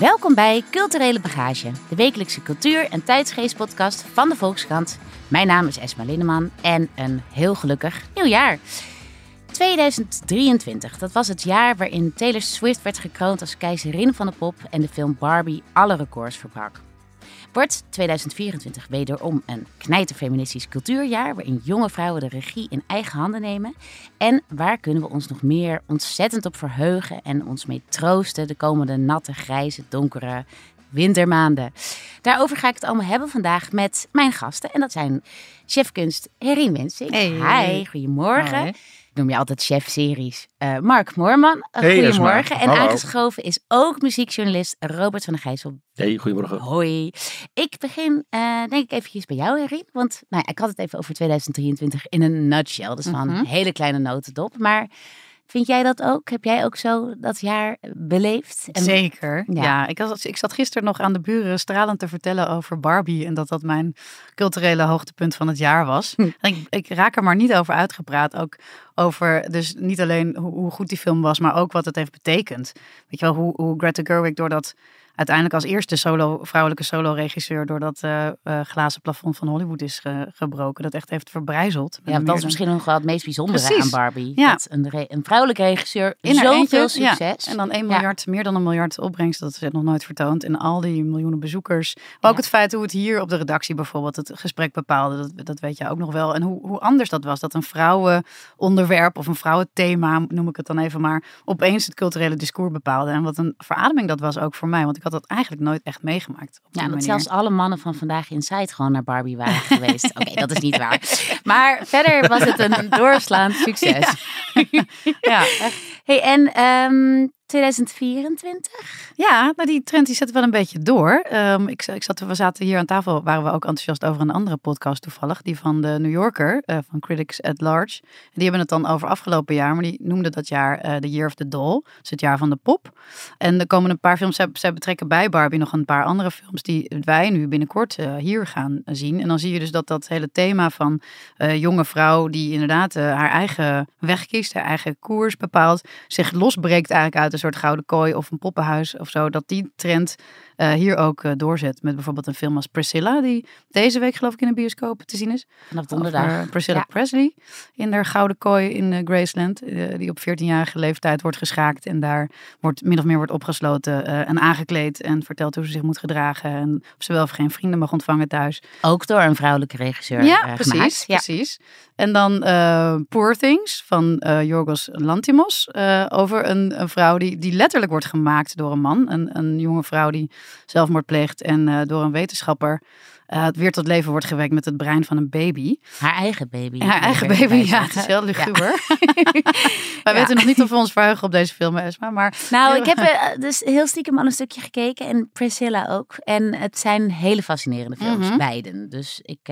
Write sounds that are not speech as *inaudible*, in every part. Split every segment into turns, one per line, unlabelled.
Welkom bij Culturele Bagage, de wekelijkse cultuur- en tijdsgeestpodcast van de Volkskrant. Mijn naam is Esma Linneman en een heel gelukkig nieuwjaar. 2023, dat was het jaar waarin Taylor Swift werd gekroond als keizerin van de pop en de film Barbie alle records verbrak. Wordt 2024 wederom een knijterfeministisch cultuurjaar waarin jonge vrouwen de regie in eigen handen nemen? En waar kunnen we ons nog meer ontzettend op verheugen en ons mee troosten de komende natte, grijze, donkere wintermaanden? Daarover ga ik het allemaal hebben vandaag met mijn gasten. En dat zijn chefkunst Herien Wensing.
Hey.
Hi, goedemorgen. Ik noem je altijd chef-series. Eh, Mark Moorman, eh,
Hey,
goedemorgen. En aangeschoven is ook muziekjournalist Robert van der Gijssel.
Hey, goedemorgen.
Hoi. Ik begin eh, denk ik eventjes bij jou, Herien. Want nou, ja, ik had het even over 2023 in een nutshell. Dus van
Mhm.
een hele kleine notendop. Maar vind jij dat ook? Heb jij ook zo dat jaar beleefd? En-
Zeker.
Ja.
Ja, ik, ik zat gisteren nog aan de buren stralend te vertellen over Barbie. En dat dat mijn culturele hoogtepunt van het jaar was.
Hm.
En ik, ik raak er maar niet over uitgepraat. Ook over, dus niet alleen hoe, hoe goed die film was, maar ook wat het heeft betekend. Weet je wel, hoe, hoe Greta Gerwig door dat uiteindelijk als eerste solo, vrouwelijke solo-regisseur door dat eh, eh, glazen plafond van Hollywood is ge- gebroken. Dat echt heeft verbrijzeld.
Ja, dat is misschien nog wel het meest bijzondere
Precies.
aan Barbie.
Ja.
Dat een, een vrouwelijke regisseur
In
zoveel
ja.
succes.
En dan 1
Ja.
miljard, meer dan een miljard opbrengst, dat is nog nooit vertoond. En al die miljoenen bezoekers. Maar ook het feit hoe het hier op de redactie bijvoorbeeld het gesprek bepaalde, dat, dat weet je ook nog wel. En hoe, hoe anders dat was. Dat een vrouwenonderwerp of een vrouwenthema, noem ik het dan even maar, opeens het culturele discours bepaalde. En wat een verademing dat was ook voor mij, want ik had dat eigenlijk nooit echt meegemaakt. Op
Ja, dat zelfs alle mannen van vandaag in gewoon naar Barbie waren *laughs* geweest. Oké, dat is niet waar. Maar verder was het een doorslaand *laughs* succes. *laughs*
Ja, echt.
Hey, en ehm 2024?
Ja, nou die trend die zet wel een beetje door. Ehm, ik, ik zat, we zaten hier aan tafel, waren we ook enthousiast over een andere podcast toevallig. Die van de New Yorker, eh, van Critics at Large. Die hebben het dan over afgelopen jaar, maar die noemden dat jaar eh The Year of the Doll. Dus het jaar van de pop. En er komen een paar films, zij, betrekken bij Barbie nog een paar andere films die wij nu binnenkort eh, hier gaan zien. En dan zie je dus dat dat hele thema van jonge vrouw die inderdaad haar eigen weg kiest, haar eigen koers bepaalt, zich losbreekt eigenlijk uit een soort gouden kooi of een poppenhuis of zo, dat die trend eh, hier ook eh, doorzet. Met bijvoorbeeld een film als Priscilla, die deze week geloof ik in de bioscoop te zien is.
Vanaf donderdag.
Over Priscilla
Ja.
Presley in haar gouden kooi in eh, Graceland, eh, die op 14-jarige leeftijd wordt geschaakt en daar wordt min of meer wordt opgesloten eh, en aangekleed en vertelt hoe ze zich moet gedragen en of ze wel of geen vrienden mag ontvangen thuis.
Ook door een vrouwelijke regisseur
Ja,
eh,
precies.
Ja.
precies. En dan eh, Poor Things van eh Yorgos Lantimos. eh, over een, een vrouw die, die letterlijk wordt gemaakt door een man. Een, een jonge vrouw die zelfmoord pleegt en eh, door een wetenschapper eh, weer tot leven wordt gewekt met het brein van een baby.
Haar eigen baby.
En haar eigen baby, ja, het is heel
Ja. *laughs* *laughs* Ja.
weten nog niet of we ons verheugen op deze film, Esma. Maar
Nou, ik heb *laughs* eh, dus heel stiekem al een stukje gekeken en Priscilla ook. En het zijn hele fascinerende films,
Mhm.
beiden. Dus ik,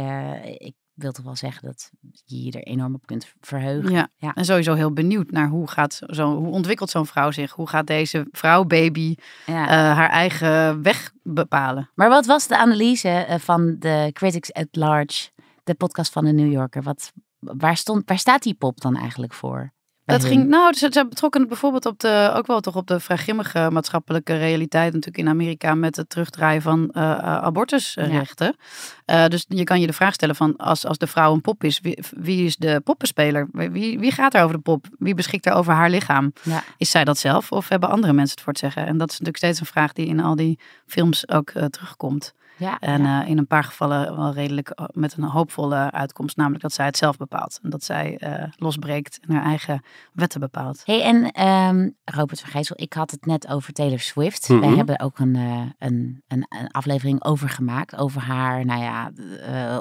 ik wil toch wel zeggen dat je je er enorm op kunt verheugen.
Ja.
Ja.
en sowieso heel benieuwd naar hoe, gaat zo, hoe ontwikkelt zo'n vrouw zich? Hoe gaat deze vrouw, baby,
Ja.
eh, haar eigen weg bepalen?
Maar wat was de analyse eh, van de Critics at Large, de podcast van de New Yorker? Wat, waar, stond, waar staat die pop dan eigenlijk voor? Hun?
ging, nou, ze, ze betrokken het bijvoorbeeld op de, ook wel toch op de vrij grimmige maatschappelijke realiteit natuurlijk in Amerika met het terugdraaien van eh, eh, abortusrechten. Eh, dus je kan je de vraag stellen van als, als de vrouw een pop is, wie, wie is de poppenspeler? Wie, wie gaat er over de pop? Wie beschikt er over haar lichaam?
Ja.
Is zij dat zelf of hebben andere mensen het voor het zeggen? En dat is natuurlijk steeds een vraag die in al die films ook terugkomt.
Ja,
En
ja.
eh, in een paar gevallen wel redelijk eh, met een hoopvolle uitkomst, namelijk dat zij het zelf bepaalt. En dat zij eh, losbreekt en haar eigen wetten bepaalt.
Hey, en ehm, Robert van Gijssel, ik had het net over Taylor Swift.
Mhm.
Wij hebben ook een, eh, een, een, een aflevering over gemaakt. Over haar, nou ja, eh,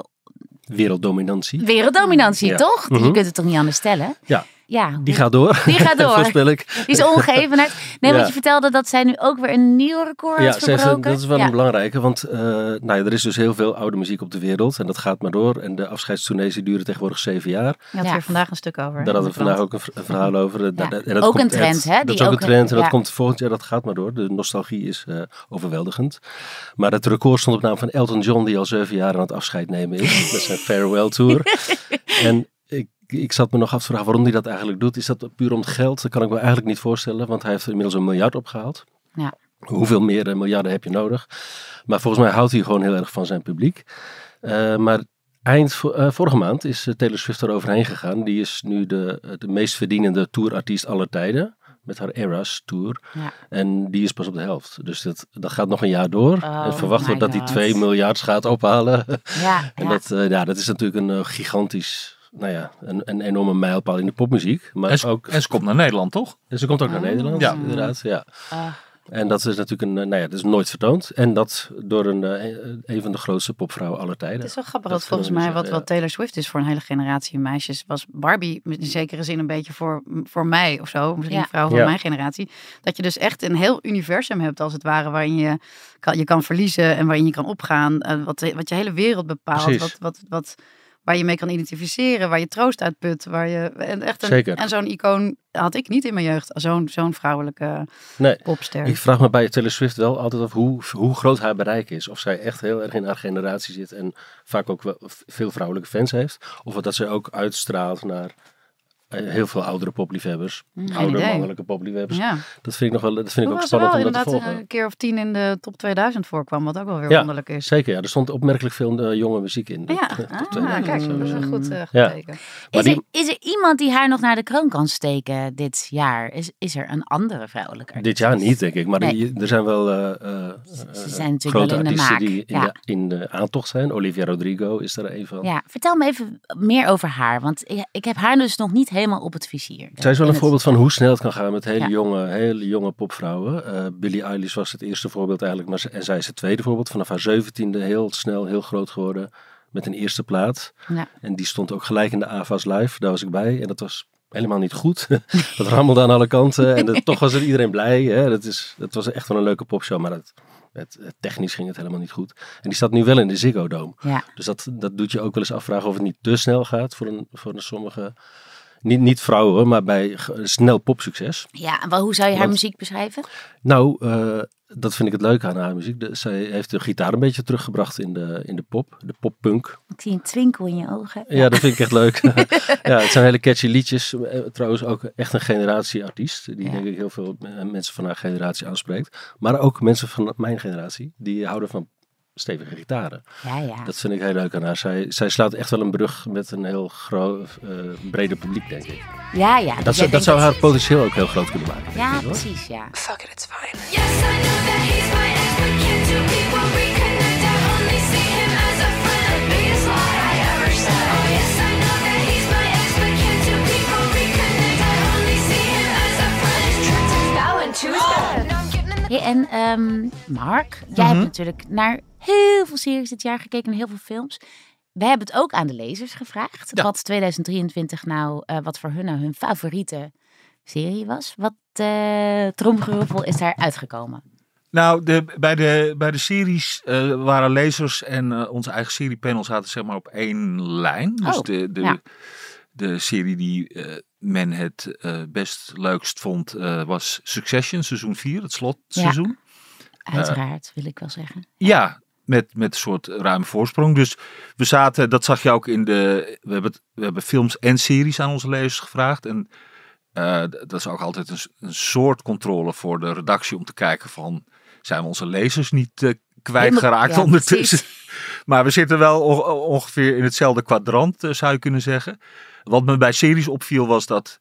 Werelddominantie.
werelddominantie,
Ja.
toch? Je
Mhm.
kunt het toch niet anders stellen?
Ja.
Ja.
Die gaat door.
Die gaat *laughs* door.
Voorspel ik.
Die is ongeëvenaard. Nee,
Ja.
want je vertelde dat zij nu ook weer een nieuw record
Ja,
verbroken.
dat is wel
ja.
een belangrijke, want eh, nou ja, er is dus heel veel oude muziek op de wereld en dat gaat maar door. En de afscheidstournees die duren tegenwoordig zeven jaar.
Je had
Ja.
er vandaag een stuk over.
Daar hadden we vandaag ook een, verhaal over. En dat
Ook een trend, hè,
Dat
die
is ook
ook
een trend en dat
ja.
komt volgend jaar, dat gaat maar door. De nostalgie is eh, overweldigend. Maar het record stond op naam van Elton John, die al zeven jaar aan het afscheid nemen is. met zijn farewell tour. *laughs* en ik, ik zat me nog af te vragen waarom hij dat eigenlijk doet. Is dat puur om het geld? Dat kan ik me eigenlijk niet voorstellen, want hij heeft inmiddels een miljard opgehaald.
Ja.
Hoeveel meer eh, miljarden heb je nodig? Maar volgens mij houdt hij gewoon heel erg van zijn publiek. Eh, maar eind eh, vorige maand is Taylor Swift er overheen gegaan. Die is nu de, de meest verdienende tourartiest aller tijden. Met haar Eras Tour.
Ja.
En die is pas op de helft. Dus dat, dat gaat nog een jaar door.
Oh
en verwacht
my
wordt dat hij
God.
2 miljard gaat ophalen.
Ja, *laughs*
en
ja.
Dat, ja, dat is natuurlijk een gigantisch, nou ja, een, een enorme mijlpaal in de popmuziek. Maar
En ze,
ook,
en ze komt naar Nederland, toch?
en ze komt ook naar Nederland,
Ja.
inderdaad. Ja.
Ah.
En dat is natuurlijk een, eh, nou ja, dat is nooit vertoond. En dat door een, eh, een van de grootste popvrouwen aller tijden.
Het is wel grappig
Dat
dat volgens mij wat, wat Taylor Swift is voor een hele generatie meisjes, was Barbie in zekere zin een beetje voor, voor mij of zo, misschien
Ja.
een vrouw van
Ja.
mijn generatie. Dat je dus echt een heel universum hebt als het ware, waarin je kan, je kan verliezen en waarin je kan opgaan, eh, wat, wat je hele wereld bepaalt,
Precies.
wat, wat, wat, waar je mee kan identificeren, waar je troost uit put, waar je en echt een,
Zeker.
en zo'n icoon had ik niet in mijn jeugd, zo'n zo'n vrouwelijke
Nee,
popster.
ik vraag me bij Taylor Swift wel altijd af hoe, hoe groot haar bereik is. Of zij echt heel erg in haar generatie zit en vaak ook wel veel vrouwelijke fans heeft. Of dat zij ook uitstraalt naar heel veel oudere popliefhebbers.
Geen
Oudere mannelijke popliefhebbers.
ja.
Dat vind ik nog wel dat vind ik ook
wel
spannend om dat te volgen.
een keer of tien in de top 2000 voorkwam, wat ook wel weer
Ja.
wonderlijk is.
Zeker, ja. Er stond opmerkelijk veel eh, jonge muziek in.
Ja,
Dat- dat-
ah, kijk, dat is een goed, eh, goed
Ja.
teken.
Maar
Is, er, is er iemand die haar nog naar de kroon kan steken dit jaar? Is, is er een andere vrouwelijke artiest?
Dit jaar niet, denk ik. Maar
Nee.
die- er zijn wel eh, eh,
Ze
eh,
zijn natuurlijk
grote
wel in de maak,
die in, de, in de aantocht zijn. Olivia Rodrigo is er een van.
Ja, vertel me even meer over haar, want ik, ik heb haar dus nog niet helemaal op het vizier.
Zij is wel een
het-
voorbeeld van hoe snel het kan gaan met hele,
Ja.
jonge, hele jonge popvrouwen. Eh Billie Eilish was het eerste voorbeeld eigenlijk. Maar, ze- en zij is het tweede voorbeeld. Vanaf haar zeventiende heel snel, heel groot geworden. Met een eerste plaat.
Ja.
En die stond ook gelijk in de AVA's live. Daar was ik bij. En dat was helemaal niet goed. *laughs* dat rammelde aan alle kanten. En dat- toch was er iedereen blij. Hè? Dat, is, dat was echt wel een leuke popshow. Maar het, het, het technisch ging het helemaal niet goed. En die staat nu wel in de Ziggo Dome.
Ja.
Dus dat, dat doet je ook wel eens afvragen of het niet te snel gaat voor een, voor een sommige... Niet, niet vrouwen, hoor, maar bij snel popsucces.
Ja, en wel, hoe zou je haar
Want-
muziek beschrijven?
Nou, eh, dat vind ik het leuke aan haar muziek. De, zij heeft de gitaar een beetje teruggebracht in de, in de pop, de poppunk.
Ik zie een twinkel in je ogen.
Ja, dat vind ik echt leuk. *laughs* ja, het zijn hele catchy liedjes. Eh, Trouwens ook echt een generatieartiest. Die
Ja.
denk ik heel veel eh, mensen van haar generatie aanspreekt. Maar ook mensen van mijn generatie. Die houden van stevige gitaren.
Ja, ja.
Dat vind ik heel leuk aan haar. Zij, zij slaat echt wel een brug met een heel groot, eh breder publiek, denk ik.
ja, ja.
Dat,
Dus
dat
denkt
zou haar potentieel ook heel groot kunnen maken.
Ja,
ik,
precies, ja.
Fuck it, it's fine.
Yes, I know that he's my ex, but can't two people reconnect? I only see him as a friend. The biggest lie I ever said. Oh, yes, I know that he's my ex, but can't two people reconnect? I only see him as a friend. His tricked his bow and to his bed.
Hey, en ehm, Mark, jij hebt natuurlijk naar heel veel series dit jaar gekeken, naar heel veel films. We hebben het ook aan de lezers gevraagd.
Ja.
Wat 2023 nou, eh, wat voor hun nou hun favoriete serie was. Wat uh, tromgeroffel is daar uitgekomen?
Nou, de, bij, de, bij de series eh, waren lezers en onze eigen seriepanel zaten zeg maar op één lijn. Dus
Oh,
de, de,
ja.
de serie die men het best leukst vond was Succession, seizoen 4, het slotseizoen.
Uiteraard, wil ik wel zeggen.
Ja, met, met een soort ruime voorsprong. Dus we zaten, dat zag je ook in de. We hebben, we hebben films en series aan onze lezers gevraagd. En eh, dat is ook altijd een, een soort controle voor de redactie om te kijken van. Zijn we onze lezers niet eh, kwijtgeraakt
ja,
ondertussen? *laughs* Maar we zitten wel on- ongeveer in hetzelfde kwadrant, eh, zou je kunnen zeggen. Wat me bij series opviel was dat,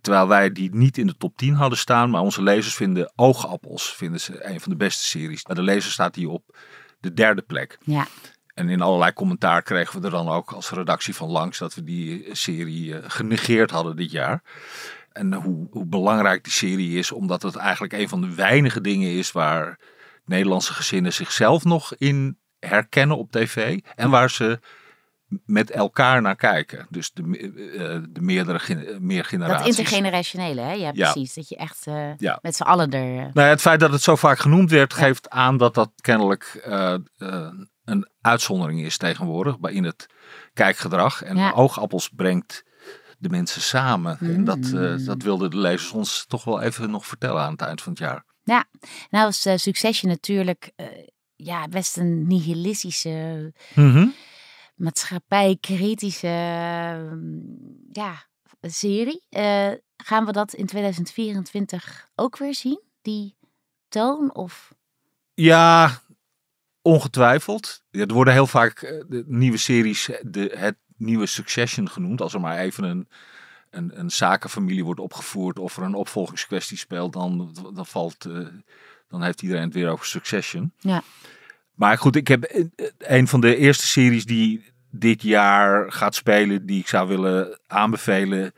terwijl wij die niet in de top 10 hadden staan, maar onze lezers vinden Oogappels vinden ze een van de beste series. Maar de lezer staat die op de derde plek.
Ja,
En in allerlei commentaar kregen we er dan ook als redactie van langs dat we die serie eh, genegeerd hadden dit jaar. En hoe, hoe belangrijk die serie is, omdat het eigenlijk een van de weinige dingen is waar Nederlandse gezinnen zichzelf nog in herkennen op tv. En waar ze met elkaar naar kijken. Dus de, me- eh, de meerdere meer
Dat
generaties.
intergenerationele, hè? Ja,
Ja.
precies. Dat je echt eh,
Ja.
met z'n allen er... eh,
Nou ja, het feit dat het zo vaak genoemd werd, geeft aan dat dat kennelijk eh, eh, een uitzondering is tegenwoordig bij in het kijkgedrag. En
Ja.
oogappels brengt de mensen samen. En dat, eh,
Mm.
dat wilden de lezers ons toch wel even nog vertellen aan het eind van het jaar.
Nou is eh, Succession natuurlijk eh, ja, best een nihilistische, maatschappijkritische ehm, ja, serie. Eh, gaan we dat in 2024 ook weer zien? Die toon of...
Ja, ongetwijfeld. Ja, er worden heel vaak eh, de nieuwe series eh, de, het nieuwe Succession genoemd. Als er maar even een, een, een zakenfamilie wordt opgevoerd of er een opvolgingskwestie speelt, dan, dan, valt, dan heeft iedereen het weer over Succession.
Ja.
Maar goed, ik heb een van de eerste series die dit jaar gaat spelen, die ik zou willen aanbevelen,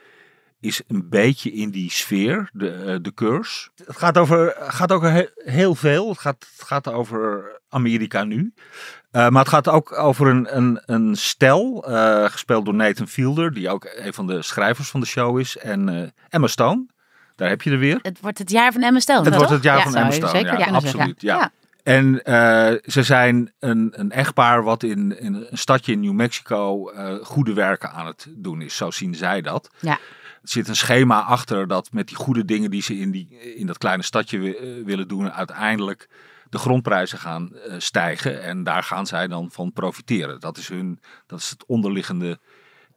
is een beetje in die sfeer, de, eh, de curse. Het gaat over, gaat he- heel veel. Het gaat, het gaat over Amerika nu. Eh, maar het gaat ook over een, een, een stel, eh, gespeeld door Nathan Fielder, die ook een van de schrijvers van de show is. En eh, Emma Stone, daar heb je er weer.
Het wordt het jaar van Emma Stone,
Het
toch?
wordt het jaar
Ja,
van Emma Stone,
Zeker
ja, absoluut, ja.
ja.
En eh, ze zijn een, een echtpaar wat in, in een stadje in New Mexico eh, goede werken aan het doen is. Zo zien zij dat.
Ja.
Er zit een schema achter dat met die goede dingen die ze in, die, in dat kleine stadje eh, willen doen, uiteindelijk de grondprijzen gaan stijgen. En daar gaan zij dan van profiteren. Dat is, hun, dat is het onderliggende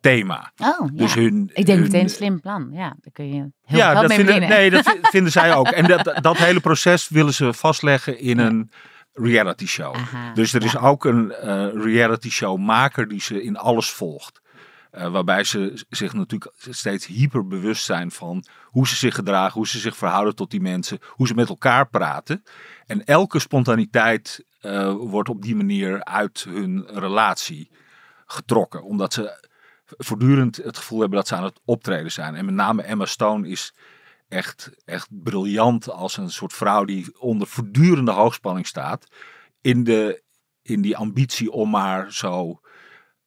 thema.
Oh,
Dus
ja.
hun,
Ik denk
hun-
meteen een slim plan. Ja, daar kun je heel
ja, dat
mee
vinden,
beginnen.
nee, dat vi- *laughs* vinden zij ook. En dat, dat hele proces willen ze vastleggen in een reality show.
Aha,
Dus er is ook een eh, reality show maker die ze in alles volgt. Eh, waarbij ze zich natuurlijk steeds hyper bewust zijn van hoe ze zich gedragen, hoe ze zich verhouden tot die mensen, hoe ze met elkaar praten. En elke spontaniteit eh, wordt op die manier uit hun relatie getrokken. Omdat ze voortdurend het gevoel hebben dat ze aan het optreden zijn. En met name Emma Stone is echt, echt briljant als een soort vrouw die onder voortdurende hoogspanning staat. In, de, in die ambitie om maar zo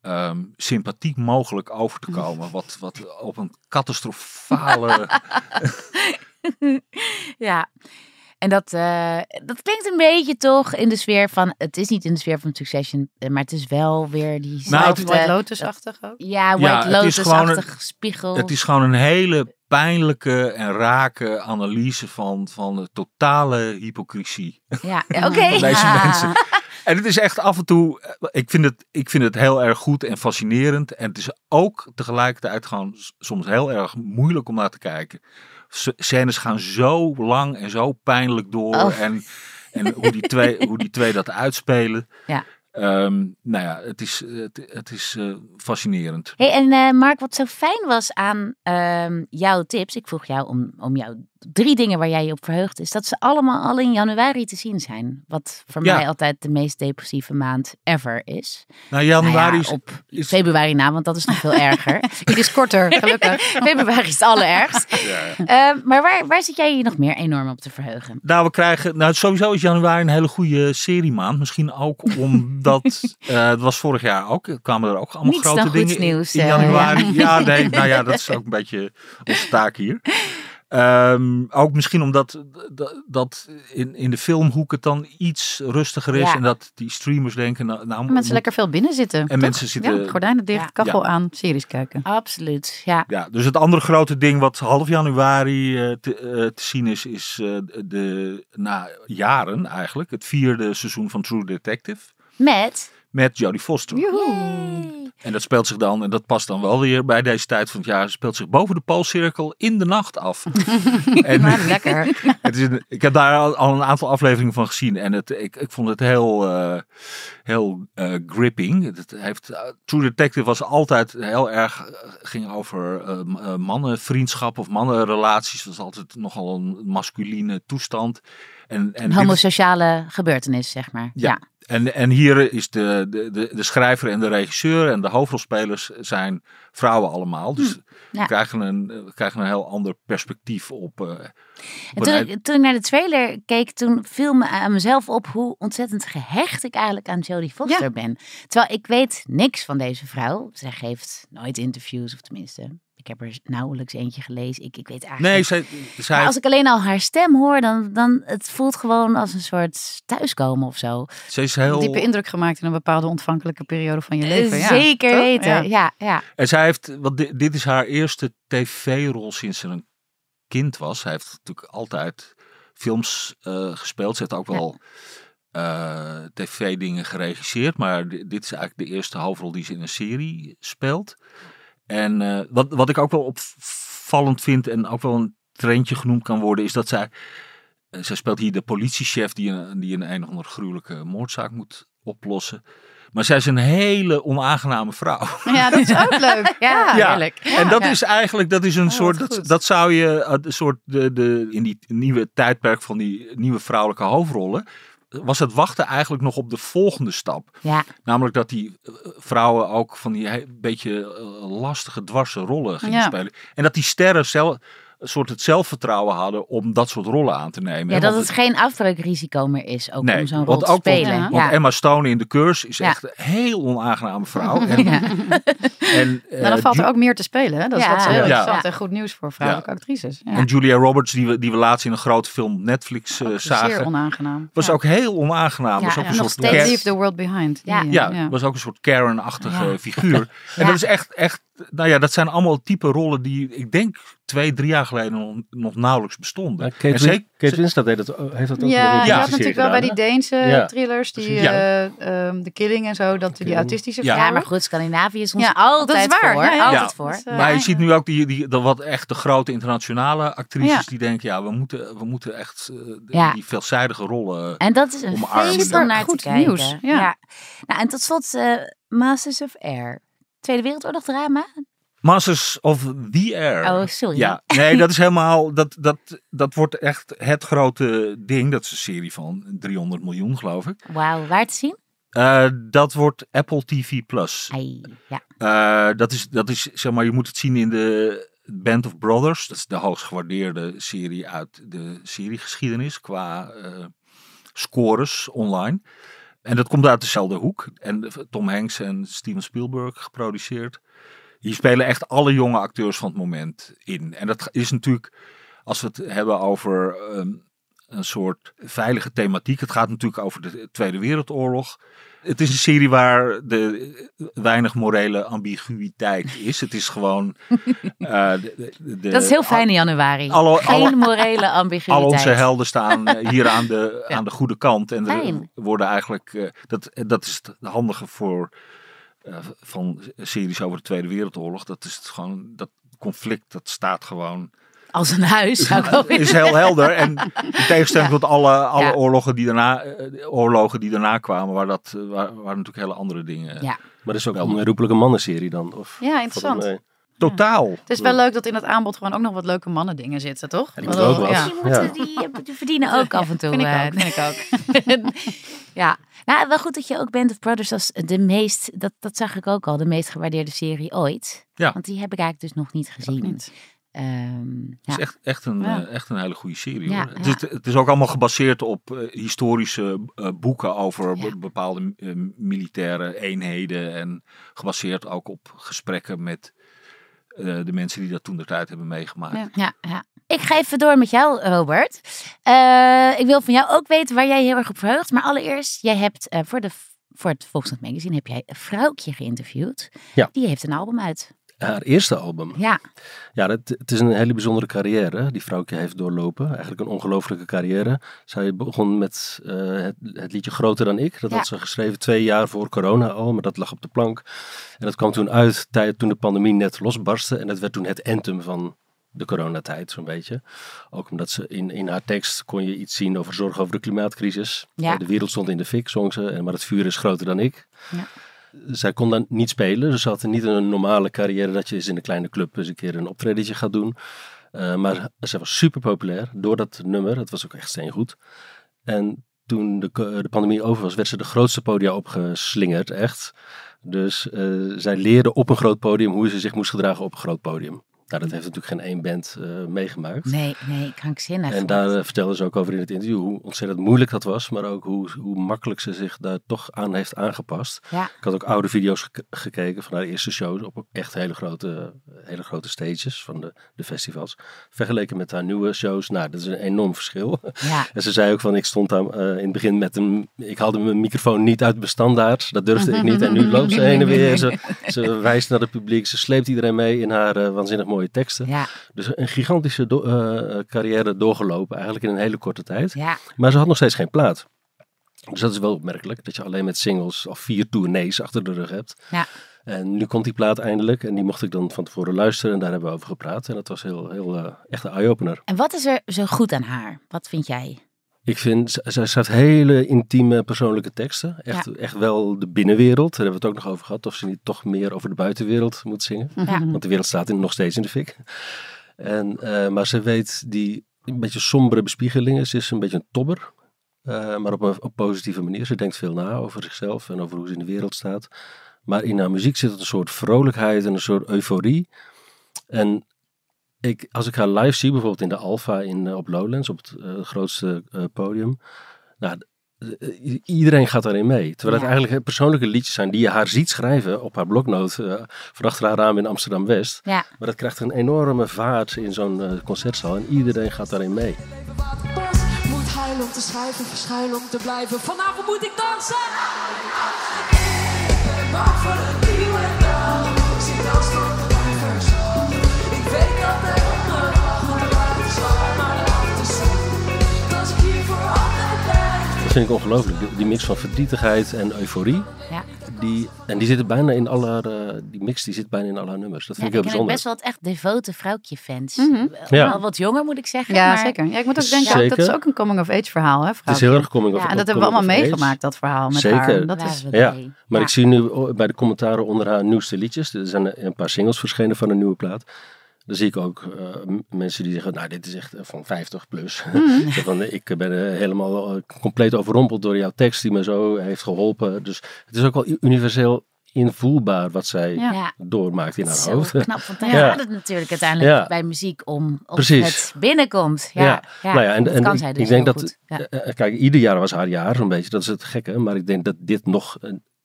ehm, sympathiek mogelijk over te komen. *laughs* Wat, wat op een catastrofale... *laughs*
Ja. En dat, eh, dat klinkt een beetje toch in de sfeer van... Het is niet in de sfeer van Succession, eh, maar het is wel weer die
Nou, het is
White Lotus-achtig ook.
Ja,
Ja,
White
het is
Lotus-achtig spiegel.
Het is gewoon een hele pijnlijke en rake analyse van, van de totale hypocrisie.
Ja, ja, oké. *laughs*
Van deze
Ja.
mensen. En het is echt af en toe, eh, ik vind, het, ik vind het heel erg goed en fascinerend. En het is ook tegelijkertijd gewoon soms heel erg moeilijk om naar te kijken. Scènes gaan zo lang en zo pijnlijk door.
Oh.
En, en hoe, die twee, *laughs* hoe die twee dat uitspelen.
Ja.
Ehm, nou ja, het is, het, het is eh, fascinerend.
Hey, en eh, Mark, wat zo fijn was aan ehm, jouw tips, ik vroeg jou om, om jouw drie dingen waar jij je op verheugt, is dat ze allemaal al in januari te zien zijn. Wat voor
Ja.
mij altijd de meest depressieve maand ever is.
Nou, januari
Nou ja, op
is-
februari na, want dat is nog veel *laughs* erger.
Die is korter, gelukkig. *laughs*
februari is het allerergst. Eh, maar waar, waar zit jij je nog meer enorm op te verheugen?
Nou, we krijgen. Nou, sowieso is januari een hele goede seriemaand. Misschien ook *laughs* omdat. eh het was vorig jaar ook. Er kwamen er ook allemaal
Niets
grote dingen in-
nieuws,
in
eh,
januari.
ja.
ja. nee. Nou ja, dat is ook een beetje onze taak hier. Ehm, ook misschien omdat dat, dat in, in de filmhoek het dan iets rustiger is.
Ja.
En dat die streamers denken. Nou, nou,
En mensen lekker veel binnen zitten.
En
toch?
mensen zitten-
Ja, gordijnen dicht,
Ja.
kachel aan, series kijken.
Absoluut, ja.
Ja, dus het andere grote ding wat half januari eh, te, eh, te zien is, is eh, de, na jaren eigenlijk, het vierde seizoen van True Detective.
Met...
Met Jodie Foster.
Yay.
En dat speelt zich dan, en dat past dan wel weer bij deze tijd van het jaar, speelt zich boven de Poolcirkel in de nacht af. *laughs* en,
Maar lekker. *laughs*
het is een- ik heb daar al, een aantal afleveringen van gezien en het, ik, ik vond het heel, eh, heel eh, gripping. Het heeft, eh, True Detective was altijd heel erg, ging over eh, m- eh, mannenvriendschap of mannenrelaties. Dat was altijd nogal een masculine toestand. En, en
Een homosociale gebeurtenis, zeg maar.
Ja.
Ja.
En, en hier is de, de, de, de schrijver en de regisseur en de hoofdrolspelers zijn vrouwen allemaal. Dus
Hm, ja.
we, krijgen een, we krijgen een heel ander perspectief op. eh,
En toen, ik, toen ik naar de trailer keek, toen viel me aan mezelf op hoe ontzettend gehecht ik eigenlijk aan Jodie Foster
Ja.
ben. Terwijl ik weet niks van deze vrouw. Zij geeft nooit interviews, of tenminste, heb er nauwelijks eentje gelezen. Ik, ik weet eigenlijk
nee, zij, zij
Maar als ik alleen al haar stem hoor, dan, dan het voelt gewoon als een soort thuiskomen of zo.
zij is heel.
Diepe indruk gemaakt in een bepaalde ontvankelijke periode van je leven. ja.
Zeker
Toch?
weten.
Ja.
Ja, ja.
En zij heeft, want dit, dit is haar eerste tv-rol sinds ze een kind was. Zij heeft natuurlijk altijd films eh, gespeeld. Ze heeft ook wel eh, tv-dingen geregisseerd. Maar di- dit is eigenlijk de eerste hoofdrol die ze in een serie speelt. En eh, wat, wat ik ook wel opvallend vind en ook wel een trendje genoemd kan worden, is dat zij. eh, zij speelt hier de politiechef die een, die een een of andere gruwelijke moordzaak moet oplossen. Maar zij is een hele onaangename vrouw.
Ja, dat is ook leuk. *laughs*
Ja,
Ja.
heerlijk.
En dat
Ja.
is eigenlijk, dat is een
Oh,
soort, dat, dat zou je, een soort, de, de, in die nieuwe tijdperk van die nieuwe vrouwelijke hoofdrollen, was het wachten eigenlijk nog op de volgende stap.
Ja,
Namelijk dat die eh, vrouwen ook van die beetje eh, lastige, dwarse rollen gingen
Ja.
spelen. En dat die sterren zelf, een soort het zelfvertrouwen hadden om dat soort rollen aan te nemen.
ja dat
Want
het geen afbreukrisico meer is, ook
Nee,
om zo'n rol
want
te spelen.
Ja,
Want Emma Stone in The Curse is
Ja.
echt een heel onaangename vrouw. *laughs* En,
Ja.
en, *laughs*
Nou, dan
eh,
valt er ook meer te spelen. Hè? Dat is
Ja.
wat heel
Ja.
interessant
Ja.
en goed nieuws voor vrouwelijke actrices. Ja.
En Julia Roberts, die we, die we laatst in een grote film Netflix eh,
Ook
zagen,
Zeer onaangenaam.
was
Ja.
ook heel onaangenaam.
Ja,
was ook
ja.
een
Nog
soort
leave the world behind. Die-
Ja.
was ook een soort Karen-achtige
Ja.
figuur. *laughs* En dat is echt, echt, nou ja, dat zijn allemaal type rollen die ik denk twee, drie jaar geleden nog, nog nauwelijks bestonden.
Ja, Kate,
En zeker-
Kate Winslet deed dat, ook- heeft dat ook
Ja, je had natuurlijk wel bij die Deense
Ja.
thrillers, die.
Ja.
eh, ehm, de Killing en zo, dat die autistische
Ja.
vrouwen.
maar goed, Scandinavië is ons
Ja,
altijd
dat is waar.
voor.
Ja, ja.
Altijd
Ja.
voor.
Dat eh,
maar je ziet nu ook die, die, de wat echt de grote internationale actrices
Ja.
die denken, ja, we moeten, we moeten echt eh, die veelzijdige rollen.
En dat is een feest om naar te
Goed
kijken.
nieuws, ja.
Nou, en tot slot eh, Masters of Air. Tweede Wereldoorlog drama?
Masters of the Air.
Oh, sorry.
Ja, *laughs* nee, dat is helemaal, dat, dat, dat wordt echt het grote ding. Dat is een serie van 300 miljoen, geloof ik.
Wauw, waar te zien?
Eh, dat wordt Apple TV Plus.
Ja.
Eh, dat, is, dat is, zeg maar, je moet het zien in de Band of Brothers. Dat is de hoogst gewaardeerde serie uit de seriegeschiedenis qua eh, scores online. En dat komt uit dezelfde hoek. En Tom Hanks en Steven Spielberg geproduceerd. Hier spelen echt alle jonge acteurs van het moment in. En dat is natuurlijk, als we het hebben over ehm, een soort veilige thematiek. Het gaat natuurlijk over de Tweede Wereldoorlog. Het is een serie waar de weinig morele ambiguïteit is. Het is gewoon. *laughs* eh, de,
Dat is heel fijn in januari.
alle-
Geen
alle-
morele *laughs* ambiguïteit.
al onze helden staan eh, hier aan de, *laughs*
Ja.
aan de goede kant. En er worden eigenlijk. eh, dat, dat is het handige voor. van series over de Tweede Wereldoorlog. Dat is het gewoon. Dat conflict dat staat gewoon.
Als een huis. Zou ik ook
is heel helder. En in tegenstelling tot alle, alle
Ja.
oorlogen, die daarna, eh, oorlogen die daarna kwamen. Waar dat eh, waar, waar natuurlijk hele andere dingen.
Ja.
Maar dat is ook een onherroepelijke mannenserie dan? Of,
Ja, interessant.
Totaal.
Het is wel leuk dat in het aanbod gewoon ook nog wat leuke mannen dingen zitten, toch?
Ja, die ook wel.
Ja.
Die, moeten, die, eh, die verdienen ook *laughs* af en toe.
Vind ik ook, vind ik ook. *laughs*
ja, nou wel goed dat je ook Band of Brothers als de meest, dat, dat zag ik ook al, de meest gewaardeerde serie ooit.
Ja.
Want die heb ik eigenlijk dus nog niet gezien.
niet.
Ehm,
Het
ja.
is echt, echt, een,
Ja.
eh, echt een hele goede serie.
Ja,
hoor. Het, is, het is ook allemaal gebaseerd op eh, historische eh, boeken over be- bepaalde eh, militaire eenheden. En gebaseerd ook op gesprekken met eh, de mensen die dat toen de tijd hebben meegemaakt.
Ja.
Ja, ja. Ik ga even door met jou, Robert. Eh, ik wil van jou ook weten waar jij heel erg op verheugt. Maar allereerst, jij hebt eh, voor, de, voor het Volkskrant Magazine heb jij een vrouwtje geïnterviewd.
Ja.
Die heeft een album uit.
Haar eerste album.
Ja,
Ja, dat, het is een hele bijzondere carrière die vrouwtje heeft doorlopen. Eigenlijk een ongelofelijke carrière. Zij begon met eh, het, het liedje Groter dan ik. Dat
Ja.
had ze geschreven twee jaar voor corona al, maar dat lag op de plank. En dat kwam toen uit tijd, toen de pandemie net losbarstte. En dat werd toen het anthem van de coronatijd, zo'n beetje. Ook omdat ze in, in haar tekst kon je iets zien over zorg over de klimaatcrisis.
Ja.
De wereld stond in de fik, zong ze. En, maar het vuur is groter dan ik.
Ja.
Zij kon dan niet spelen, dus ze had niet een normale carrière dat je eens in een kleine club eens een keer een optredentje gaat doen. Eh, maar ze was super populair door dat nummer. Het was ook echt steengoed. En toen de, co- de pandemie over was, werd ze de grootste podia opgeslingerd, echt. Dus eh, zij leerde op een groot podium hoe ze zich moest gedragen op een groot podium. Nou, dat heeft natuurlijk geen één band eh, meegemaakt.
Nee, nee, krankzinnig.
En daar eh, vertelde ze ook over in het interview hoe ontzettend moeilijk dat was, maar ook hoe, hoe makkelijk ze zich daar toch aan heeft aangepast.
Ja.
Ik had ook oude video's gek- gekeken van haar eerste shows op echt hele grote, hele grote stages van de, de festivals. Vergeleken met haar nieuwe shows, nou, dat is een enorm verschil.
Ja. *laughs*
En ze zei ook van, ik stond daar eh, in het begin met een, ik haalde mijn microfoon niet uit mijn standaard, dat durfde ik niet. En nu loopt ze heen en weer, ze, ze wijst naar het publiek, ze sleept iedereen mee in haar waanzinnig mooie teksten.
Ja,
Dus een gigantische do- eh, carrière doorgelopen, eigenlijk in een hele korte tijd.
ja,
Maar ze had nog steeds geen plaat. Dus dat is wel opmerkelijk, dat je alleen met singles al vier tournees achter de rug hebt.
ja.
En nu komt die plaat eindelijk en die mocht ik dan van tevoren luisteren en daar hebben we over gepraat. En dat was heel, heel eh, echt een eye-opener.
En wat is er zo goed aan haar? Wat vind jij?
Ik vind, zij schrijft hele intieme persoonlijke teksten. Echt, echt wel de binnenwereld. Daar hebben we het ook nog over gehad. Of ze niet toch meer over de buitenwereld moet zingen.
Ja.
Want de wereld staat in, nog steeds in de fik. En, eh, maar ze weet die een beetje sombere bespiegelingen. Ze is een beetje een tobber. eh, maar op een op positieve manier. Ze denkt veel na over zichzelf en over hoe ze in de wereld staat. Maar in haar muziek zit een soort vrolijkheid en een soort euforie. En ik, als ik haar live zie, bijvoorbeeld in de Alpha in, eh, op Lowlands, op het eh, grootste eh, podium. Nou, iedereen gaat daarin mee. Terwijl het
Ja.
eigenlijk persoonlijke liedjes zijn die je haar ziet schrijven op haar bloknoot eh van achter haar raam in Amsterdam-West.
Ja,
Maar dat krijgt een enorme vaart in zo'n concertzaal en iedereen gaat daarin mee.
Moet huilen om te schrijven, verschuilen om te blijven. Vanavond moet ik dansen. Ik ben bang voor een nieuwe Dat
vind ik ongelooflijk. Die, die mix van verdrietigheid en euforie.
ja.
Die, en die zitten bijna in alle eh, die mix die zit bijna in al haar nummers. Dat vind
ik
ik heel bijzonder.
best wel het echt devote vrouwtje-fans.
Mhm.
Ja.
Wel wat jonger moet ik zeggen.
Ja,
maar...
zeker. Ja, ik moet ook denken, ook, dat is ook een coming-of-age verhaal. Hè,
Het is
vrouwtje.
heel erg coming of
Ja,
En dat hebben we allemaal
coming of age.
meegemaakt, dat verhaal met
Zeker.
haar. Dat is,
Ja. Maar
Ja.
ik zie nu bij de commentaren onder haar nieuwste liedjes, er zijn een paar singles verschenen van een nieuwe plaat. Dan zie ik ook eh, mensen die zeggen, nou dit is echt eh, van 50 plus. *laughs* Zo van, ik ben eh, helemaal compleet overrompeld door jouw tekst die me zo heeft geholpen. Dus het is ook wel universeel invoelbaar wat zij
Ja.
Doormaakt in haar
Zo
hoofd.
knap, want daar *laughs*
Ja.
gaat het natuurlijk uiteindelijk
Ja.
bij muziek om. Of
Precies.
het binnenkomt. Ja, ja.
Nou ja, en,
dat
en
kan
ik,
zij dus
ik denk
heel
dat, kijk, ieder jaar was haar jaar zo'n beetje, dat is het gekke. Maar ik denk dat dit nog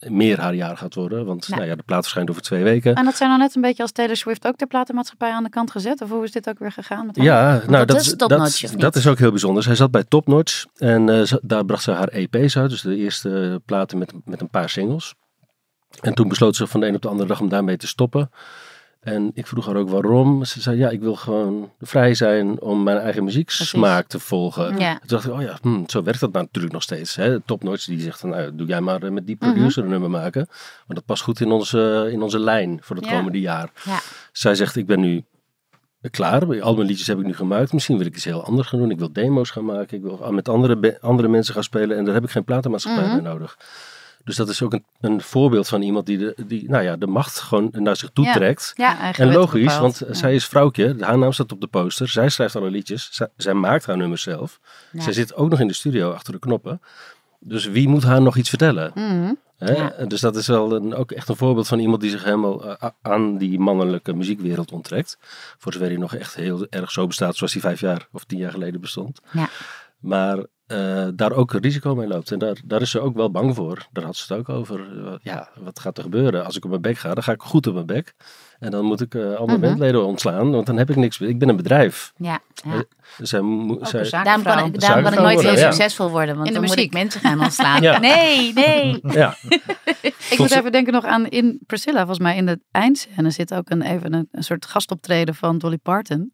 meer haar jaar gaat worden. Want
Ja.
nou ja, de plaat verschijnt over twee weken.
En dat zijn nou net een beetje als Taylor Swift ook de platenmaatschappij aan de kant gezet? Of hoe is dit ook weer gegaan? Met haar?
Ja, nou,
dat
dat,
is
dat, dat is ook heel bijzonder. Zij zat bij Topnotch en eh, daar bracht ze haar EP's uit. Dus de eerste platen met, met een paar singles. En toen besloot ze van de een op de andere dag om daarmee te stoppen. En ik vroeg haar ook waarom. Ze zei, ja, ik wil gewoon vrij zijn om mijn eigen muzieksmaak te volgen.
Ja.
Toen dacht ik, oh ja, hm, zo werkt dat natuurlijk nog steeds. Hè? Topnotch die zegt, van, nou, doe jij maar eh, met die
Mhm.
producer een nummer maken. Want dat past goed in onze, in onze lijn voor het
Ja.
komende jaar.
Ja.
Zij zegt, ik ben nu klaar. Al mijn liedjes heb ik nu gemaakt. Misschien wil ik iets heel anders gaan doen. Ik wil demo's gaan maken. Ik wil met andere, andere mensen gaan spelen. En daar heb ik geen platenmaatschappij
Mhm.
bij nodig. Dus dat is ook een, een voorbeeld van iemand die de, die, nou ja, de macht gewoon naar zich toe
Ja.
trekt. En logisch,
bepaald.
want zij is vrouwtje. Haar naam staat op de poster. Zij schrijft alle liedjes. Zij, zij maakt haar nummers zelf. Zij zit ook nog in de studio achter de knoppen. Dus wie moet haar nog iets vertellen?
Mhm.
Ja.
Dus dat is wel een, ook echt een voorbeeld van iemand die zich helemaal eh, aan die mannelijke muziekwereld onttrekt. Voor zover hij nog echt heel erg zo bestaat zoals hij vijf jaar of tien jaar geleden bestond.
Ja.
Maar eh, daar ook een risico mee loopt. En daar, daar is ze ook wel bang voor. Daar had ze het ook over. Eh, Ja, wat gaat er gebeuren? Als ik op mijn bek ga, dan ga ik goed op mijn bek. En dan moet ik eh al mijn
Mhm.
bandleden ontslaan, want dan heb ik niks meer. Ik ben een bedrijf.
Ja, ja.
Zij, mo-
Ook
zij,
een zaak-
Daarom kan ik, daarom kan ik nooit heel
ja.
succesvol worden, want
In de
dan moet
muziek.
ik mensen gaan ontslaan. *laughs*
Ja.
Nee, nee. *laughs*
ja,
Ik moet even denken nog aan in Priscilla, volgens mij in de eindscène zit ook een, even een, een soort gastoptreden van Dolly Parton.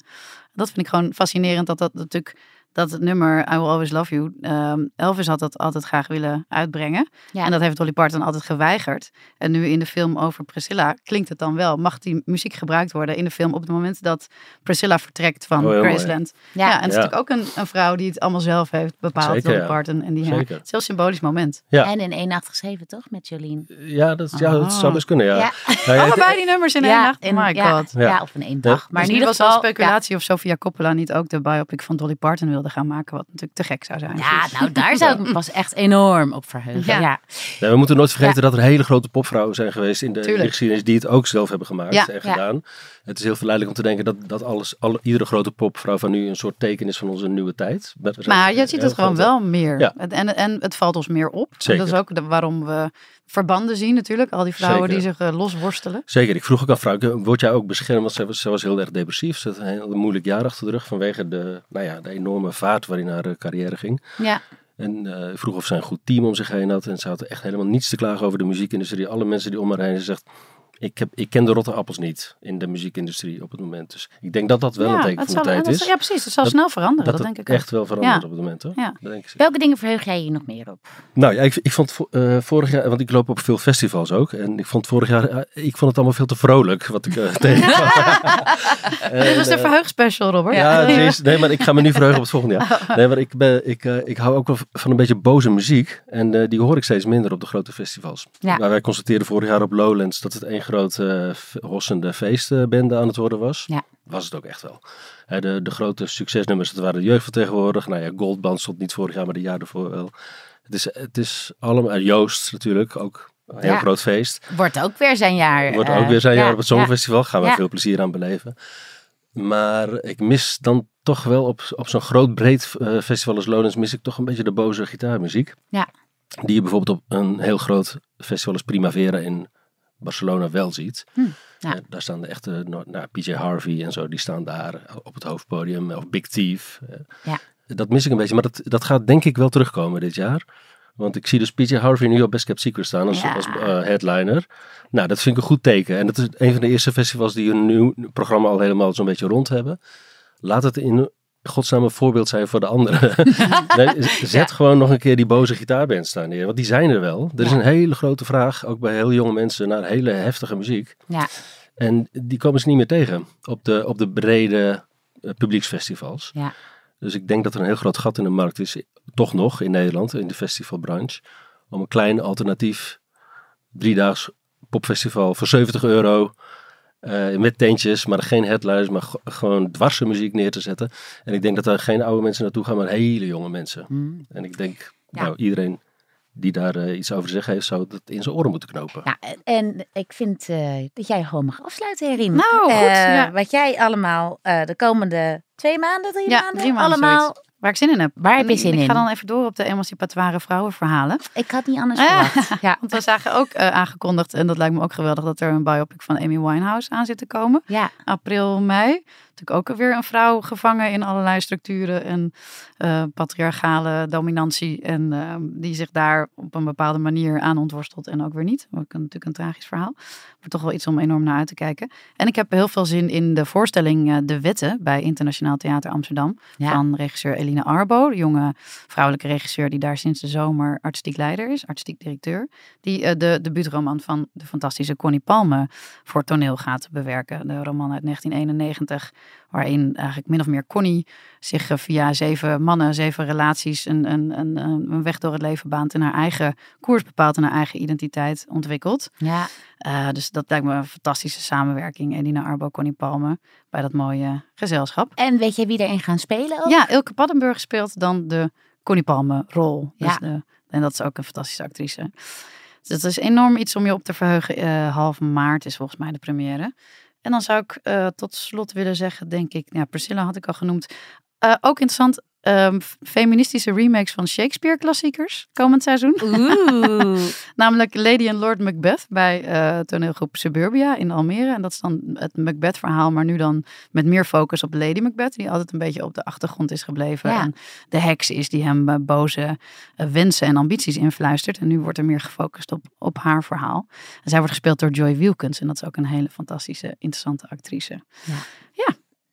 Dat vind ik gewoon fascinerend dat dat natuurlijk, dat het nummer I Will Always Love You, ehm, Elvis had dat altijd graag willen uitbrengen.
Ja.
En dat heeft Dolly Parton altijd geweigerd. En nu in de film over Priscilla klinkt het dan wel. Mag die muziek gebruikt worden in de film op het moment dat Priscilla vertrekt van
Oh.
Graceland? Ja,
Ja.
en het is natuurlijk ook een, een vrouw die het allemaal zelf heeft bepaald,
Zeker,
Dolly. Parton. En die, ja,
Zeker.
het is een heel symbolisch moment.
Ja.
En in 187 toch, met Jolien?
ja, dat, ja, dat zou best kunnen, ja.
Ja.
Nou ja, het-
Allebei die nummers in één nacht.
en-
my
ja,
god.
ja. of in één dag. Maar
Maar
in ieder geval...
speculatie of Sofia Coppola niet ook de biopic van Dolly Parton wilde wilde gaan maken, wat natuurlijk te gek zou zijn.
Ja, nou daar zou ik me pas echt enorm op verheugen.
Ja.
Ja.
Nee, we moeten nooit vergeten dat er hele grote popvrouwen zijn geweest in de, in de geschiedenis die het ook zelf hebben gemaakt
Ja,
en
ja.
gedaan. Het is heel verleidelijk om te denken dat, dat alles, alle, iedere grote popvrouw van nu een soort teken is van onze nieuwe tijd.
Maar je ziet het gewoon wel meer.
Ja.
Het- En, en het valt ons meer op. Dat is ook de, waarom we verbanden zien natuurlijk. Al die vrouwen
Zeker.
die zich eh, losworstelen.
Zeker, ik vroeg ook aan Frank, word jij ook beschermd? Want zij was, zij was heel erg depressief. Ze had een heel moeilijk jaar achter de rug vanwege de, nou ja, de enorme vaart waarin haar eh, carrière ging.
Ja.
En eh, vroeg of zij een goed team om zich heen had. En ze had echt helemaal niets te klagen over de muziekindustrie. Alle mensen die om haar heen, ze zegt, ik, heb, ik ken de rotte appels niet in de muziekindustrie op het moment. Dus ik denk dat dat wel een teken van de
zal,
tijd is.
ja, precies. Het zal
Dat-
snel veranderen.
dat
denk ik ook.
echt wel verandert
Ja.
op het moment hoor.
Ja.
Denk ik.
Welke dingen verheug jij je nog meer op?
Nou ja, ik, ik vond vo- eh, vorig jaar, want ik loop op veel festivals ook. En ik vond vorig jaar, eh, ik vond het allemaal veel te vrolijk wat ik eh, *laughs* tegenkwam. En, *laughs*
Dit was de verheugspecial, Robert.
Ja, nee, maar ik ga me nu verheugen op het volgende jaar. *laughs* Nee, maar ik, ben, ik, ik hou ook wel van een beetje boze muziek. En die hoor ik steeds minder op de grote festivals. Maar wij constateerden vorig jaar op Lowlands dat het één grote eh, hossende feestbende aan het worden was.
Ja.
Was het ook echt wel. De, de grote succesnummers, dat waren de jeugdvertegenwoordig. Nou ja, Goldband stond niet vorig jaar, maar de jaar ervoor wel. Het is, het is allemaal, en Joost natuurlijk, ook een heel
Ja.
groot feest.
Wordt ook weer zijn jaar.
Wordt
eh,
ook weer zijn
ja,
jaar op het Songfestival. Gaan we veel plezier aan beleven. Maar ik mis dan toch wel op, op zo'n groot breed eh, festival als Lowlands mis ik toch een beetje de boze gitaarmuziek.
Ja.
Die je bijvoorbeeld op een heel groot festival als Primavera in Barcelona wel ziet.
Hm, ja.
Eh, daar staan de echte, nou, nou, PJ Harvey en zo, die staan daar op het hoofdpodium. Of Big Thief. Eh,
Ja.
Dat mis ik een beetje, maar dat, dat gaat denk ik wel terugkomen dit jaar. Want ik zie dus PJ Harvey nu op Best Kept Secret staan als,
Ja.
als eh, headliner. Nou, dat vind ik een goed teken. En dat is een van de eerste festivals die een nieuw programma al helemaal zo'n beetje rond hebben. Laat het in godsnaam een voorbeeld zijn voor de anderen. *laughs* nee, zet gewoon nog een keer die boze gitaarband staan neer. Want die zijn er wel. Er is een hele grote vraag, ook bij heel jonge mensen, naar hele heftige muziek.
Ja.
En die komen ze niet meer tegen op de, op de brede eh, publieksfestivals.
Ja.
Dus ik denk dat er een heel groot gat in de markt is, toch nog in Nederland, in de festivalbranche, om een klein alternatief driedaags popfestival voor 70 euro, eh, met tentjes, maar geen headliners, maar gewoon dwarse muziek neer te zetten. En ik denk dat daar geen oude mensen naartoe gaan, maar hele jonge mensen.
Hm.
En ik denk,
Ja.
nou, iedereen die daar eh, iets over te zeggen heeft, zou dat in zijn oren moeten knopen.
Nou, en- en ik vind eh, dat jij gewoon mag afsluiten, Herin.
Nou, goed, ja.
Wat jij allemaal eh, de komende twee maanden, drie
Ja,
maanden,
drie maanden
allemaal.
zoiets. Waar ik zin in heb.
Waar heb je zin
ik
in?
ga dan even door op de emancipatoire vrouwenverhalen.
Ik had niet anders
Ah.
verwacht. Ja.
Want we zagen ook eh, aangekondigd, en dat lijkt me ook geweldig, dat er een biopic van Amy Winehouse aan zit te komen.
ja.
April, mei. Natuurlijk ook weer een vrouw gevangen in allerlei structuren en eh, patriarchale dominantie. En eh, die zich daar op een bepaalde manier aan ontworstelt en ook weer niet. Ook een, natuurlijk een tragisch verhaal. Maar toch wel iets om enorm naar uit te kijken. En ik heb heel veel zin in de voorstelling eh, De Wetten bij Internationaal Theater Amsterdam.
Ja.
Van regisseur Eline Arbo, de jonge vrouwelijke regisseur die daar sinds de zomer artistiek leider is, artistiek directeur. Die eh, de debuutroman van de fantastische Connie Palme voor toneel gaat bewerken. De roman uit 1991, waarin eigenlijk min of meer Connie zich eh, via zeven mannen, zeven relaties een, een, een, een weg door het leven baant en haar eigen koers bepaalt en haar eigen identiteit ontwikkelt.
ja.
Eh, dus dat lijkt me een fantastische samenwerking. Elina Arbo, Connie Palme, bij dat mooie gezelschap.
En weet jij wie erin gaan spelen? Ook?
Ja, Ilke Paddenburg speelt dan de Connie Palme rol. Dus
Ja.
de, en dat is ook een fantastische actrice. Dus dat is enorm iets om je op te verheugen. Eh, half maart is volgens mij de première. En dan zou ik eh, tot slot willen zeggen, denk ik, ja, Priscilla had ik al genoemd. Eh, ook interessant, ehm, feministische remakes van Shakespeare-klassiekers komend seizoen.
Oeh. *laughs*
Namelijk Lady and Lord Macbeth bij eh, toneelgroep Suburbia in Almere. En dat is dan het Macbeth-verhaal, maar nu dan met meer focus op Lady Macbeth, die altijd een beetje op de achtergrond is gebleven.
Ja.
En de heks is die hem eh, boze eh, wensen en ambities influistert. En nu wordt er meer gefocust op, op haar verhaal. En zij wordt gespeeld door Joy Wilkins. En dat is ook een hele fantastische, interessante actrice.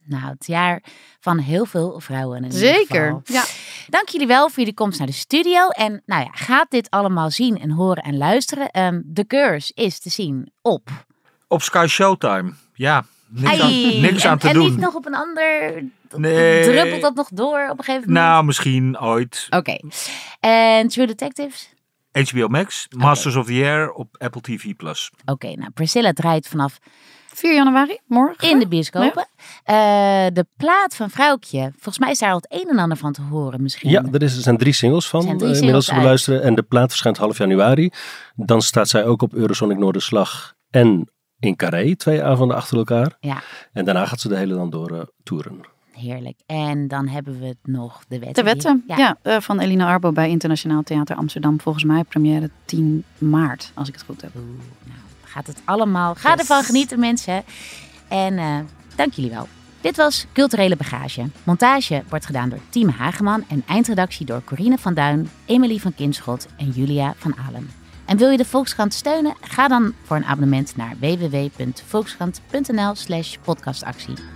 Nou, het jaar van heel veel vrouwen. In ieder
Zeker.
geval.
Ja.
Dank jullie wel voor jullie komst naar de studio. En nou ja, gaat dit allemaal zien en horen en luisteren. Ehm The Curse is te zien op.
Op Sky Showtime. Ja, niks, aan, niks
en,
aan te
en
doen.
niet nog op een ander.
Nee.
Druppelt dat nog door op een gegeven moment?
Nou, misschien ooit.
Oké. En True Detectives?
HBO Max, Masters of the Air op Apple TV+. Plus.
Oké, nou Priscilla draait vanaf
4 januari, morgen.
In de bioscopen. Eh, de plaat van Vrouwtje. Volgens mij is daar al het een en ander van te horen misschien.
Ja, er, is, er zijn drie singles van
drie
eh, inmiddels te beluisteren. En de plaat verschijnt half januari. Dan staat zij ook op Eurosonic Noorderslag en in Carré, twee avonden achter elkaar.
Ja,
En daarna gaat ze de hele land door eh, toeren.
heerlijk. En dan hebben we nog de wetten.
De wetten,
Ja.
ja, eh, van Elina Arbo bij Internationaal Theater Amsterdam. Volgens mij première 10 maart, als ik het goed heb.
Oeh, nou, gaat het allemaal. Ga ervan genieten, mensen. En eh, dank jullie wel. Dit was Culturele Bagage. Montage wordt gedaan door Team Hageman en eindredactie door Corine van Duin, Emily van Kinschot en Julia van Alen. En wil je de Volkskrant steunen? Ga dan voor een abonnement naar www.volkskrant.nl slash podcastactie.